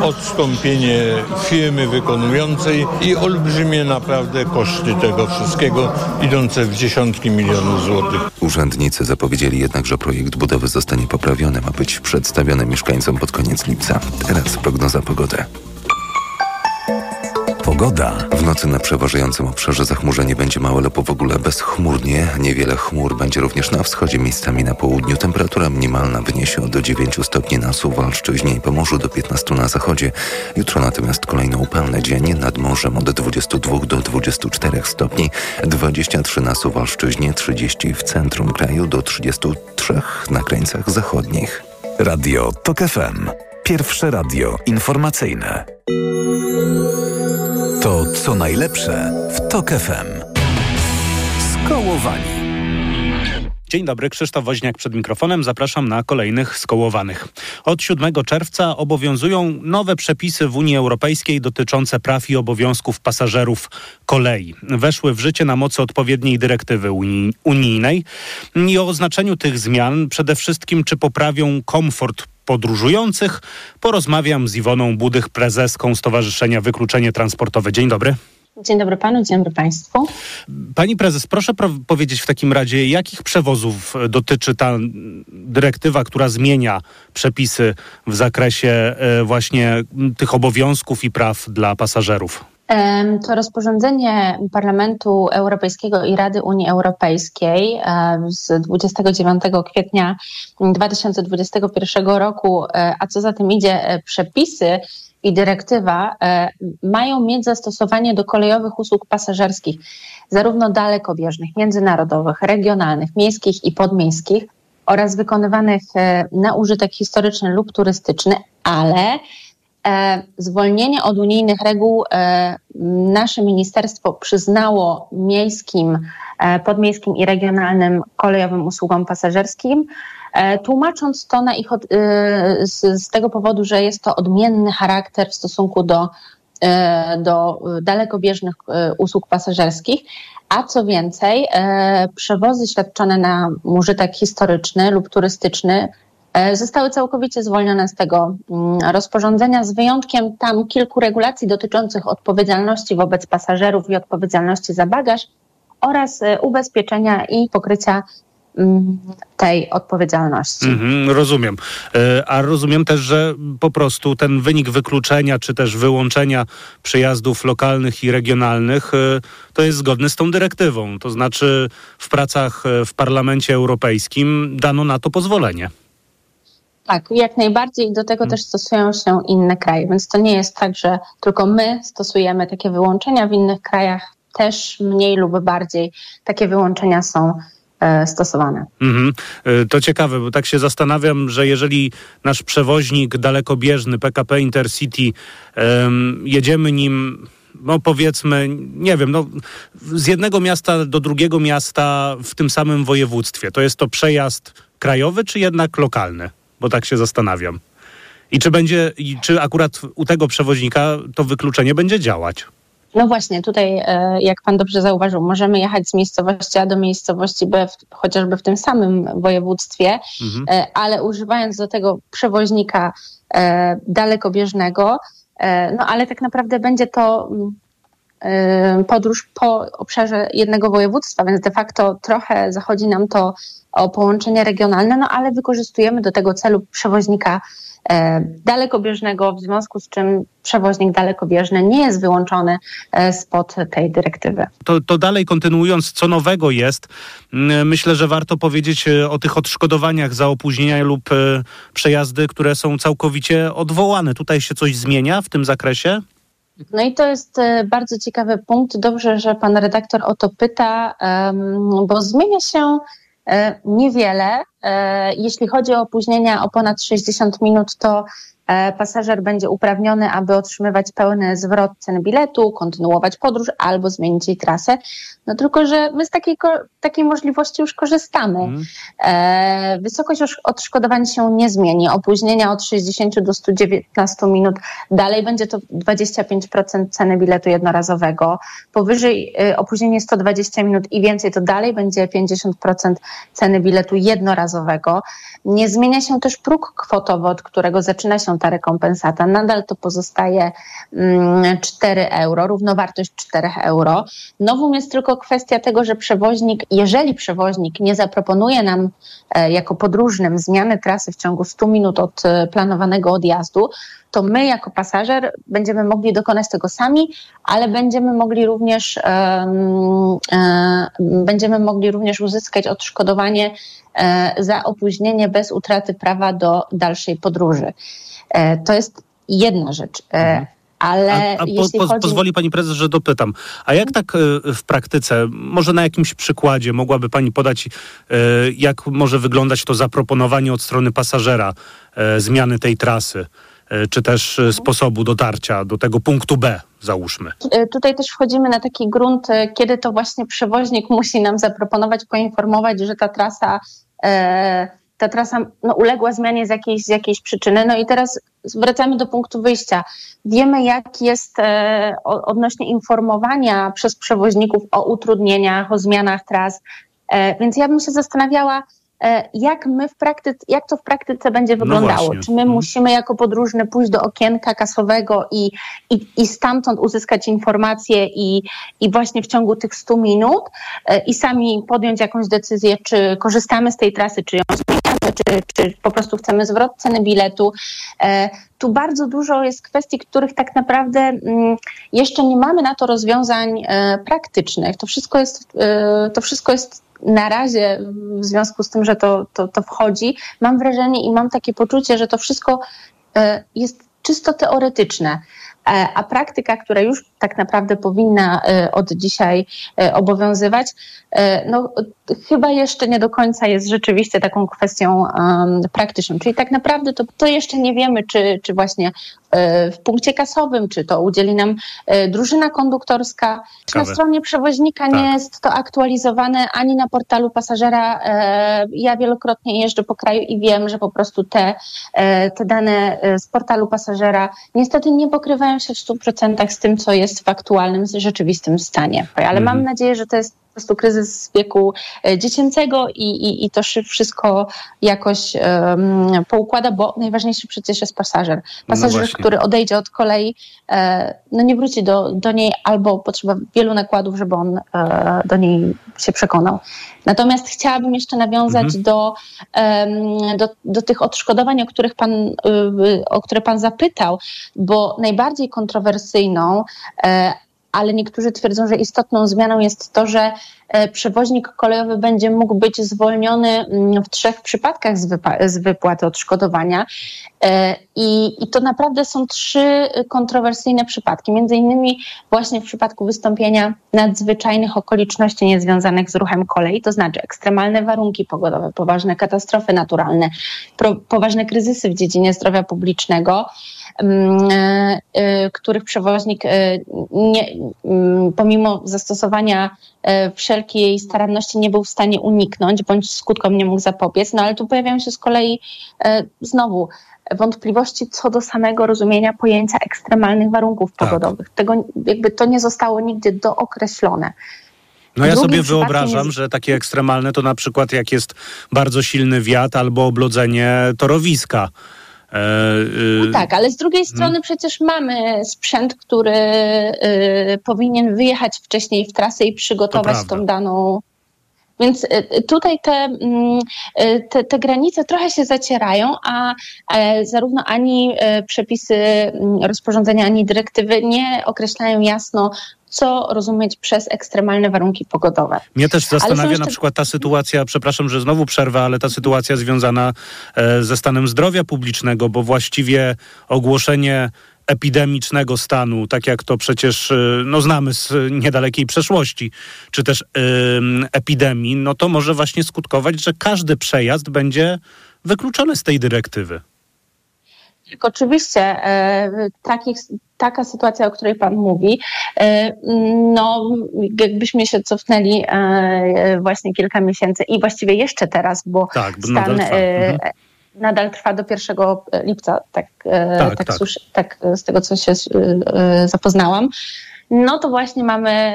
odstąpienie firmy wykonującej i olbrzymie naprawdę koszty tego wszystkiego, idące w dziesiątki milionów złotych. Urzędnicy zapowiedzieli jednak, że projekt budowy zostanie poprawiony, ma być przedstawiony mieszkańcom pod koniec lipca. Teraz prognoza pogody. Pogoda. W nocy na przeważającym obszarze zachmurzenie będzie małe lub w ogóle bezchmurnie. Niewiele chmur będzie również na wschodzie, miejscami na południu. Temperatura minimalna wyniesie od 9 stopni na Suwalszczyźnie i Pomorzu do 15 na zachodzie. Jutro natomiast kolejno upalny dzień. Nad morzem od 22 do 24 stopni. 23 na Suwalszczyźnie, 30 w centrum kraju do 33 na krańcach zachodnich. Radio TOK FM. Pierwsze radio informacyjne. To co najlepsze w TOK FM. Skołowani. Dzień dobry, Krzysztof Woźniak przed mikrofonem. Zapraszam na kolejnych skołowanych. Od 7 czerwca obowiązują nowe przepisy w Unii Europejskiej dotyczące praw i obowiązków pasażerów kolei. Weszły w życie na mocy odpowiedniej dyrektywy unijnej i o znaczeniu tych zmian przede wszystkim czy poprawią komfort podróżujących. Porozmawiam z Iwoną Budych, prezeską Stowarzyszenia Wykluczenie Transportowe. Dzień dobry. Dzień dobry panu, dzień dobry państwu. Pani prezes, proszę powiedzieć w takim razie, jakich przewozów dotyczy ta dyrektywa, która zmienia przepisy w zakresie e, właśnie tych obowiązków i praw dla pasażerów? To rozporządzenie Parlamentu Europejskiego i Rady Unii Europejskiej z 29 kwietnia 2021 roku, e, a co za tym idzie e, przepisy i dyrektywa e, mają mieć zastosowanie do kolejowych usług pasażerskich, zarówno dalekobieżnych, międzynarodowych, regionalnych, miejskich i podmiejskich oraz wykonywanych na użytek historyczny lub turystyczny, ale zwolnienie od unijnych reguł e, nasze ministerstwo przyznało miejskim, e, podmiejskim i regionalnym kolejowym usługom pasażerskim, tłumacząc to na ich z, z tego powodu, że jest to odmienny charakter w stosunku do, do dalekobieżnych usług pasażerskich, a co więcej, przewozy świadczone na użytek historyczny lub turystyczny E, zostały całkowicie zwolnione z tego mm, rozporządzenia, z wyjątkiem tam kilku regulacji dotyczących odpowiedzialności wobec pasażerów i odpowiedzialności za bagaż oraz e, ubezpieczenia i pokrycia mm, tej odpowiedzialności. Mhm, rozumiem. E, a rozumiem też, że po prostu ten wynik wykluczenia czy też wyłączenia przejazdów lokalnych i regionalnych to jest zgodny z tą dyrektywą. To znaczy w pracach w Parlamencie Europejskim dano na to pozwolenie. Tak, jak najbardziej i do tego hmm. też stosują się inne kraje, więc to nie jest tak, że tylko my stosujemy takie wyłączenia, w innych krajach też mniej lub bardziej takie wyłączenia są e, stosowane. Mhm. E, to ciekawe, bo tak się zastanawiam, że jeżeli nasz przewoźnik dalekobieżny PKP Intercity, um, jedziemy nim no powiedzmy, nie wiem, no, z jednego miasta do drugiego miasta w tym samym województwie. To jest to przejazd krajowy, czy jednak lokalny? Bo tak się zastanawiam. I czy będzie, i czy akurat u tego przewoźnika to wykluczenie będzie działać? No właśnie, tutaj, e, jak pan dobrze zauważył, możemy jechać z miejscowości A do miejscowości B, chociażby w tym samym województwie, mhm. E, ale używając do tego przewoźnika e, dalekobieżnego, no ale tak naprawdę będzie to mm, podróż po obszarze jednego województwa, więc de facto trochę zachodzi nam to o połączenie regionalne, no ale wykorzystujemy do tego celu przewoźnika e, dalekobieżnego, w związku z czym przewoźnik dalekobieżny nie jest wyłączony e, spod tej dyrektywy. To, to dalej kontynuując, co nowego jest, myślę, że warto powiedzieć e, o tych odszkodowaniach za opóźnienia lub przejazdy, które są całkowicie odwołane. Tutaj się coś zmienia w tym zakresie? No i to jest bardzo ciekawy punkt. Dobrze, że pan redaktor o to pyta, bo zmienia się E, niewiele. E, jeśli chodzi o opóźnienia o ponad 60 minut, to E, pasażer będzie uprawniony, aby otrzymywać pełny zwrot ceny biletu, kontynuować podróż albo zmienić jej trasę. No tylko, że my z takiej, takiej możliwości już korzystamy. Mm. wysokość odszkodowań się nie zmieni. Opóźnienia od 60 do 119 minut dalej będzie to 25% ceny biletu jednorazowego. Powyżej opóźnienie 120 minut i więcej to dalej będzie 50% ceny biletu jednorazowego. Nie zmienia się też próg kwotowy, od którego zaczyna się ta rekompensata. Nadal to pozostaje 4 mm, euro, równowartość 4 euro. Nowum jest tylko kwestia tego, że przewoźnik, jeżeli przewoźnik nie zaproponuje nam e, jako podróżnym zmiany trasy w ciągu 100 minut od e, planowanego odjazdu, to my jako pasażer będziemy mogli dokonać tego sami, ale będziemy mogli również będziemy mogli również uzyskać odszkodowanie e, za opóźnienie bez utraty prawa do dalszej podróży. E, to jest jedna rzecz. Mhm. Ale a, a po, po, chodzi... pozwoli pani prezes, że dopytam. A jak tak w praktyce, może na jakimś przykładzie mogłaby pani podać, jak może wyglądać to zaproponowanie od strony pasażera zmiany tej trasy? E, czy też e, sposobu dotarcia do tego punktu B, załóżmy. E, tutaj też wchodzimy na taki grunt, kiedy to właśnie przewoźnik musi nam zaproponować, poinformować, że ta trasa ta trasa no, uległa zmianie z jakiejś, z jakiejś przyczyny. No i teraz wracamy do punktu wyjścia. Wiemy, jak jest odnośnie informowania przez przewoźników o utrudnieniach, o zmianach tras. Więc ja bym się zastanawiała, jak my w praktyce, jak to w praktyce będzie no wyglądało. No Czy my mhm. musimy jako podróżny pójść do okienka kasowego i, i, i stamtąd uzyskać informacje i, i właśnie w ciągu tych 100 minut e, i sami podjąć jakąś decyzję, czy korzystamy z tej trasy, czy ją czy, czy po prostu chcemy zwrot ceny biletu. E, tu bardzo dużo jest kwestii, których tak naprawdę mm, jeszcze nie mamy na to rozwiązań praktycznych. To wszystko jest, to wszystko jest na razie w związku z tym, że to, to, to wchodzi, mam wrażenie i mam takie poczucie, że to wszystko e, jest czysto teoretyczne. E, a praktyka, która już tak naprawdę powinna e, od dzisiaj obowiązywać, no, chyba jeszcze nie do końca jest rzeczywiście taką kwestią um, praktyczną. Czyli tak naprawdę to, to jeszcze nie wiemy, czy, czy właśnie w punkcie kasowym, czy to udzieli nam e, drużyna konduktorska, czy na stronie przewoźnika tak. nie jest to aktualizowane ani na portalu pasażera. E, ja wielokrotnie jeżdżę po kraju i wiem, że po prostu te, e, te dane z portalu pasażera niestety nie pokrywają się w 100% z tym, co jest w aktualnym, rzeczywistym stanie. Ale mhm. mam nadzieję, że to jest po prostu kryzys wieku e, dziecięcego i, i, i to wszystko jakoś um, poukłada, bo najważniejszy przecież jest pasażer. No pasażer, no który odejdzie od kolei, e, no nie wróci do, do niej albo potrzeba wielu nakładów, żeby on e, do niej się przekonał. Natomiast chciałabym jeszcze nawiązać mhm. do, um, do, do tych odszkodowań, o, których pan, y, o które pan zapytał, bo najbardziej kontrowersyjną e, ale niektórzy twierdzą, że istotną zmianą jest to, że przewoźnik kolejowy będzie mógł być zwolniony mm, w trzech przypadkach z, wypa- z wypłaty odszkodowania. E, I, I to naprawdę są trzy kontrowersyjne przypadki. Między innymi właśnie w przypadku wystąpienia nadzwyczajnych okoliczności niezwiązanych z ruchem kolei, to znaczy ekstremalne warunki pogodowe, poważne katastrofy naturalne, pro, poważne kryzysy w dziedzinie zdrowia publicznego, Mm, e, e, których przewoźnik e, nie, mm, pomimo zastosowania wszelkiej staranności nie był w stanie uniknąć, bądź skutkom nie mógł zapobiec. No ale tu pojawiają się z kolei znowu wątpliwości co do samego rozumienia pojęcia ekstremalnych warunków tak. pogodowych. Tego jakby to nie zostało nigdzie dookreślone. No ja sobie wyobrażam, jest... że takie ekstremalne to na przykład jak jest bardzo silny wiatr albo oblodzenie torowiska. E, y, no tak, ale z drugiej strony hmm. przecież mamy sprzęt, który y, powinien wyjechać wcześniej w trasę i przygotować tą daną więc y, tutaj te, mm, te, te, granice trochę się zacierają, a zarówno ani przepisy mm, rozporządzenia, ani dyrektywy nie określają jasno, co rozumieć przez ekstremalne warunki pogodowe. Mnie też zastanawia jeszcze... na przykład ta sytuacja, przepraszam, że znowu przerwę, ale ta sytuacja związana e, ze stanem zdrowia publicznego, bo właściwie ogłoszenie epidemicznego stanu, tak jak to przecież e, no, znamy z niedalekiej przeszłości, czy też yy, epidemii, no to może właśnie skutkować, że każdy przejazd będzie wykluczony z tej dyrektywy. Tak, oczywiście e, takich, taka sytuacja, o której Pan mówi, e, no jakbyśmy się cofnęli e, właśnie kilka miesięcy i właściwie jeszcze teraz, bo tak, stan nadal trwa. Mhm. nadal trwa do 1 lipca, tak, tak, tak. tak, tak z tego co się zapoznałam. No to właśnie mamy,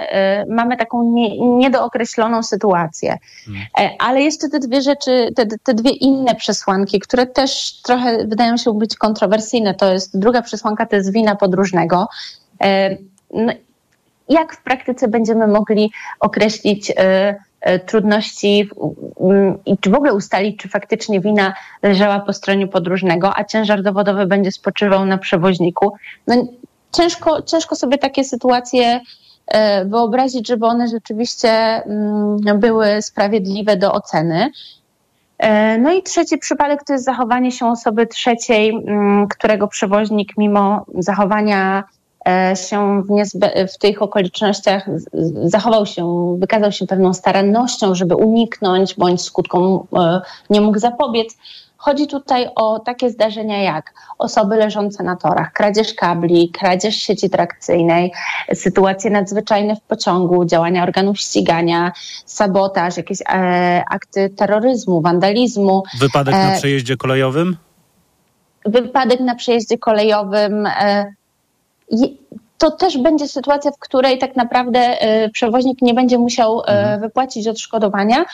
mamy taką nie, niedookreśloną sytuację. Hmm. Ale jeszcze te dwie rzeczy, te, te dwie inne przesłanki, które też trochę wydają się być kontrowersyjne, to jest druga przesłanka, to jest wina podróżnego. No, jak w praktyce będziemy mogli określić E, trudności i czy w ogóle ustalić, czy faktycznie wina leżała po stronie podróżnego, a ciężar dowodowy będzie spoczywał na przewoźniku. No, ciężko, ciężko sobie takie sytuacje e, wyobrazić, żeby one rzeczywiście mm, były sprawiedliwe do oceny. E, no i trzeci przypadek to jest zachowanie się osoby trzeciej, mm, którego przewoźnik mimo zachowania się w, niezbe- w tych okolicznościach zachował się, wykazał się pewną starannością, żeby uniknąć bądź skutkom e, nie mógł zapobiec. Chodzi tutaj o takie zdarzenia jak osoby leżące na torach, kradzież kabli, kradzież sieci trakcyjnej, sytuacje nadzwyczajne w pociągu, działania organów ścigania, sabotaż, jakieś e, akty terroryzmu, wandalizmu. Wypadek na e, przejeździe kolejowym? Wypadek na przejeździe kolejowym. E, to też będzie sytuacja, w której tak naprawdę e, przewoźnik nie będzie musiał e, mhm. wypłacić odszkodowania,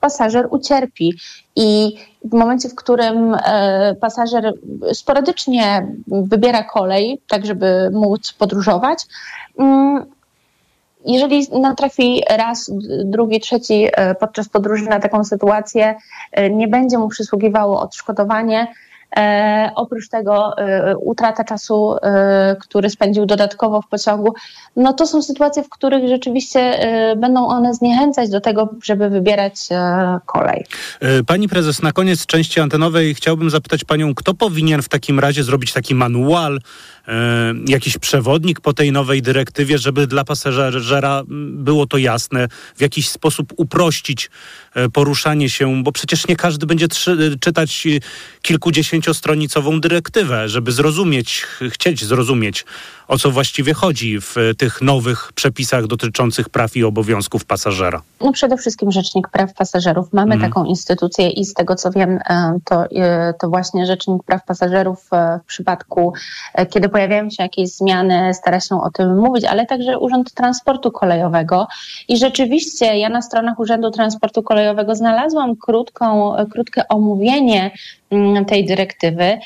pasażer ucierpi. I w momencie, w którym e, pasażer sporadycznie wybiera kolej, tak żeby móc podróżować, mm, jeżeli natrafi raz, drugi, trzeci podczas podróży na taką sytuację, nie będzie mu przysługiwało odszkodowanie, E, oprócz tego e, utrata czasu, e, który spędził dodatkowo w pociągu, no to są sytuacje, w których rzeczywiście e, będą one zniechęcać do tego, żeby wybierać e, kolej. E, pani prezes, na koniec części antenowej chciałbym zapytać panią, kto powinien w takim razie zrobić taki manual, jakiś przewodnik po tej nowej dyrektywie, żeby dla pasażera było to jasne, w jakiś sposób uprościć poruszanie się, bo przecież nie każdy będzie czytać kilkudziesięciostronicową dyrektywę, żeby zrozumieć, chcieć zrozumieć, o co właściwie chodzi w tych nowych przepisach dotyczących praw i obowiązków pasażera? No przede wszystkim Rzecznik Praw Pasażerów. Mamy mm. taką instytucję i z tego co wiem, e, to, e, to właśnie Rzecznik Praw Pasażerów e, w przypadku, kiedy pojawiają się jakieś zmiany, stara się o tym mówić, ale także Urząd Transportu Kolejowego. I rzeczywiście ja na stronach Urzędu Transportu Kolejowego znalazłam krótką, krótkie omówienie tej dyrektywy,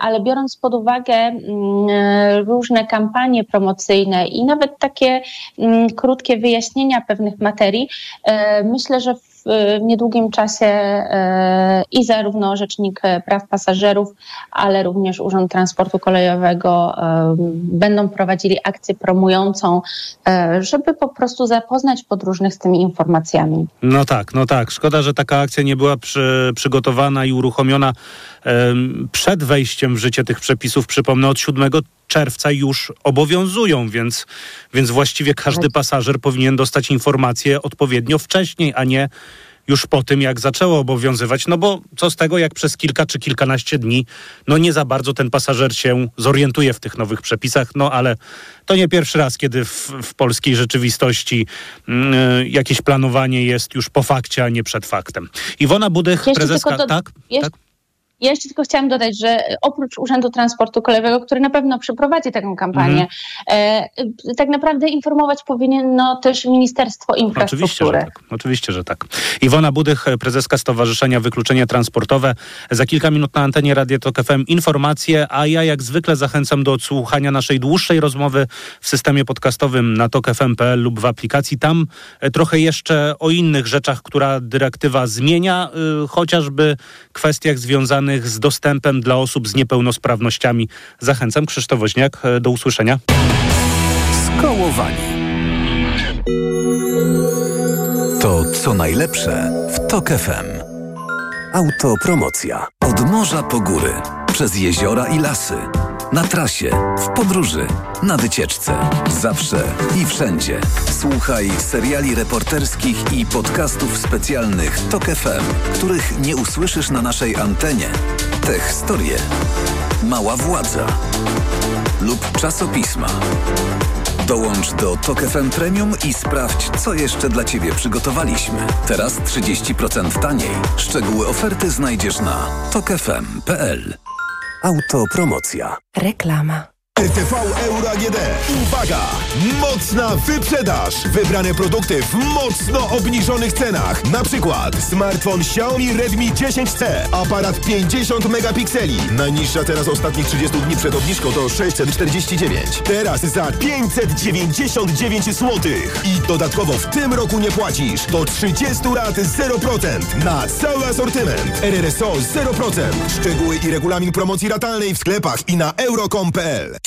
ale biorąc pod uwagę mm, różne różne kampanie promocyjne i nawet takie mm, krótkie wyjaśnienia pewnych materii, e, myślę, że w niedługim czasie e, i zarówno Rzecznik Praw Pasażerów, ale również Urząd Transportu Kolejowego e, będą prowadzili akcję promującą, żeby po prostu zapoznać podróżnych z tymi informacjami. No tak, no tak. Szkoda, że taka akcja nie była przy, przygotowana i uruchomiona przed wejściem w życie tych przepisów. Przypomnę, od 7 czerwca już obowiązują, więc, więc właściwie każdy tak. pasażer powinien dostać informację odpowiednio wcześniej, a nie już po tym, jak zaczęło obowiązywać. No bo co z tego, jak przez kilka czy kilkanaście dni, no nie za bardzo ten pasażer się zorientuje w tych nowych przepisach, no ale to nie pierwszy raz, kiedy w, w polskiej rzeczywistości yy, jakieś planowanie jest już po fakcie, a nie przed faktem. Iwona Budych, Jeszcze prezeska... To, tak? tak? Ja jeszcze tylko chciałam dodać, że oprócz Urzędu Transportu Kolejowego, który na pewno przeprowadzi taką kampanię, mhm. e, tak naprawdę informować powinno też Ministerstwo Infrastruktury. Oczywiście, że tak. Oczywiście, że tak. Iwona Budych, prezeska Stowarzyszenia Wykluczenie Transportowe. Za kilka minut na antenie Radio Tok FM informacje, a ja jak zwykle zachęcam do odsłuchania naszej dłuższej rozmowy w systemie podcastowym na tokfm.pl lub w aplikacji. Tam e, trochę jeszcze o innych rzeczach, która dyrektywa zmienia, y, chociażby kwestiach związanych związanych z dostępem dla osób z niepełnosprawnościami. Zachęcam. Krzysztof Woźniak, e, do usłyszenia. Skołowani. To co najlepsze w TOK FM. Autopromocja. Od morza po góry, przez jeziora i lasy na trasie, w podróży, na wycieczce. Zawsze i wszędzie. Słuchaj seriali reporterskich i podcastów specjalnych TOK FM, których nie usłyszysz na naszej antenie. Te historie. Mała władza. Lub czasopisma. Dołącz do TOK FM Premium i sprawdź, co jeszcze dla Ciebie przygotowaliśmy. Teraz 30% taniej. Szczegóły oferty znajdziesz na tokefm.pl. Autopromocja. Reklama. RTV Euro AGD. Uwaga! Mocna wyprzedaż! Wybrane produkty w mocno obniżonych cenach. Na przykład smartfon Xiaomi Redmi 10C. Aparat 50 megapikseli. Najniższa teraz ostatnich 30 dni przed obniżką to 649. Teraz za 599 zł. I dodatkowo w tym roku nie płacisz. Do 30 lat 0% na cały asortyment. RRSO 0%. Szczegóły i regulamin promocji ratalnej w sklepach i na euro.com.pl.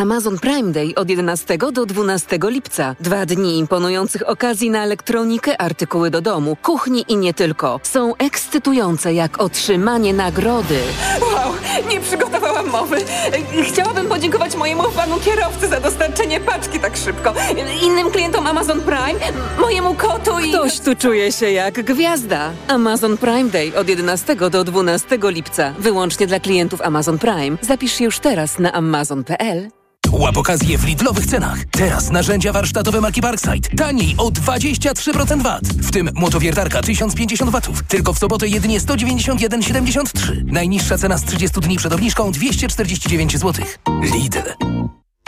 Amazon Prime Day od 11 do 12 lipca. Dwa dni imponujących okazji na elektronikę, artykuły do domu, kuchni i nie tylko. Są ekscytujące jak otrzymanie nagrody. Wow, nie przygotowałam mowy. Chciałabym podziękować mojemu panu kierowcy za dostarczenie paczki tak szybko. Innym klientom Amazon Prime, mojemu kotu i... Ktoś tu czuje się jak gwiazda. Amazon Prime Day od 11 do 12 lipca. Wyłącznie dla klientów Amazon Prime. Zapisz się już teraz na amazon.pl. Łap okazję w Lidlowych cenach. Teraz narzędzia warsztatowe marki Parkside. Taniej o 23% VAT. W tym motowiertarka 1050 watów. Tylko w sobotę jedynie 191,73. Najniższa cena z 30 dni przed obniżką 249 zł. Lidl.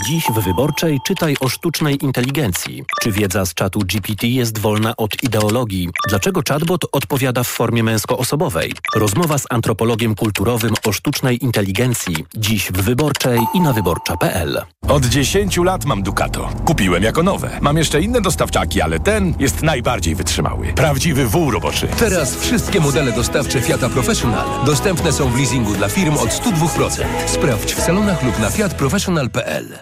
Dziś w Wyborczej czytaj o sztucznej inteligencji. Czy wiedza z czatu GPT jest wolna od ideologii? Dlaczego chatbot odpowiada w formie męskoosobowej? Rozmowa z antropologiem kulturowym o sztucznej inteligencji. Dziś w Wyborczej i na wyborcza.pl. Od 10 lat mam Ducato. Kupiłem jako nowe. Mam jeszcze inne dostawczaki, ale ten jest najbardziej wytrzymały. Prawdziwy wół roboczy. Teraz wszystkie modele dostawcze Fiata Professional dostępne są w leasingu dla firm od 102%. Sprawdź w salonach lub na fiatprofessional.pl.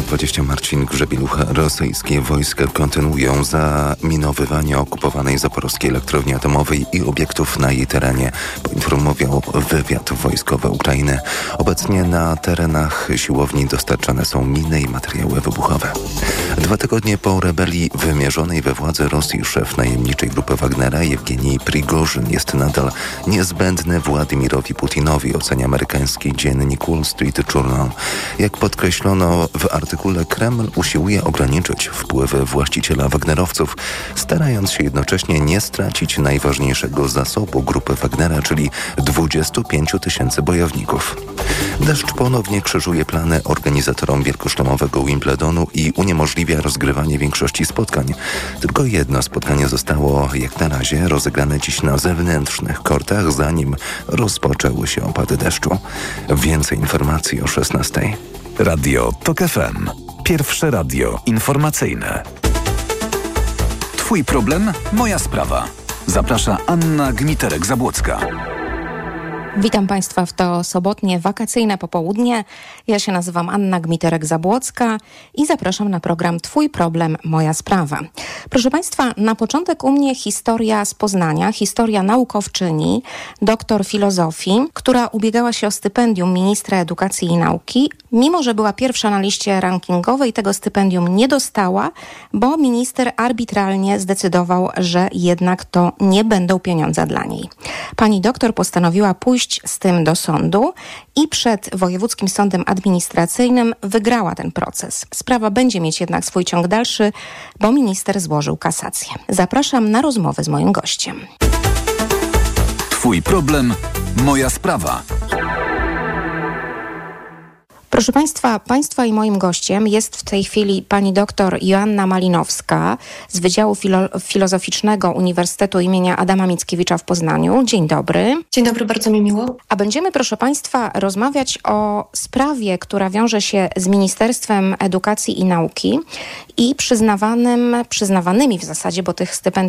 Dwadzieścia Marcin Grzebielucha. Rosyjskie wojska kontynuują zaminowywanie okupowanej zaporowskiej elektrowni atomowej i obiektów na jej terenie, poinformował wywiad wojskowy Ukrainy. Obecnie na terenach siłowni dostarczane są miny i materiały wybuchowe. Dwa tygodnie po rebelii wymierzonej we władze Rosji szef najemniczej grupy Wagnera Jewgenij Prigorzyn jest nadal niezbędny Władimirowi Putinowi, ocenia amerykański dziennik Wall Street Journal. Jak podkreślono w artykule Kreml usiłuje ograniczyć wpływy właściciela Wagnerowców, starając się jednocześnie nie stracić najważniejszego zasobu grupy Wagnera, czyli 25 tysięcy bojowników. Deszcz ponownie krzyżuje plany organizatorom wielkoszlemowego Wimbledonu i uniemożliwia rozgrywanie większości spotkań. Tylko jedno spotkanie zostało jak na razie rozegrane dziś na zewnętrznych kortach, zanim rozpoczęły się opady deszczu. Więcej informacji o 16. Radio TOK FM. Pierwsze radio informacyjne. Twój problem, moja sprawa. Zaprasza Anna Gmiterek-Zabłocka. Witam Państwa w to sobotnie wakacyjne popołudnie. Ja się nazywam Anna Gmiterek-Zabłocka i zapraszam na program Twój problem, moja sprawa. Proszę Państwa, na początek u mnie historia z Poznania, historia naukowczyni, doktor filozofii, która ubiegała się o stypendium ministra edukacji i nauki, mimo że była pierwsza na liście rankingowej, tego stypendium nie dostała, bo minister arbitralnie zdecydował, że jednak to nie będą pieniądze dla niej. Pani doktor postanowiła z tym do sądu i przed Wojewódzkim Sądem Administracyjnym wygrała ten proces. Sprawa będzie mieć jednak swój ciąg dalszy, bo minister złożył kasację. Zapraszam na rozmowę z moim gościem. Twój problem, moja sprawa. Proszę Państwa, Państwa i moim gościem jest w tej chwili pani doktor Joanna Malinowska z Wydziału Filo- Filozoficznego Uniwersytetu imienia Adama Mickiewicza w Poznaniu. Dzień dobry. Dzień dobry, bardzo mi miło. A będziemy, proszę Państwa, rozmawiać o sprawie, która wiąże się z Ministerstwem Edukacji i Nauki i przyznawanym, przyznawanymi w zasadzie, bo tych stypendiów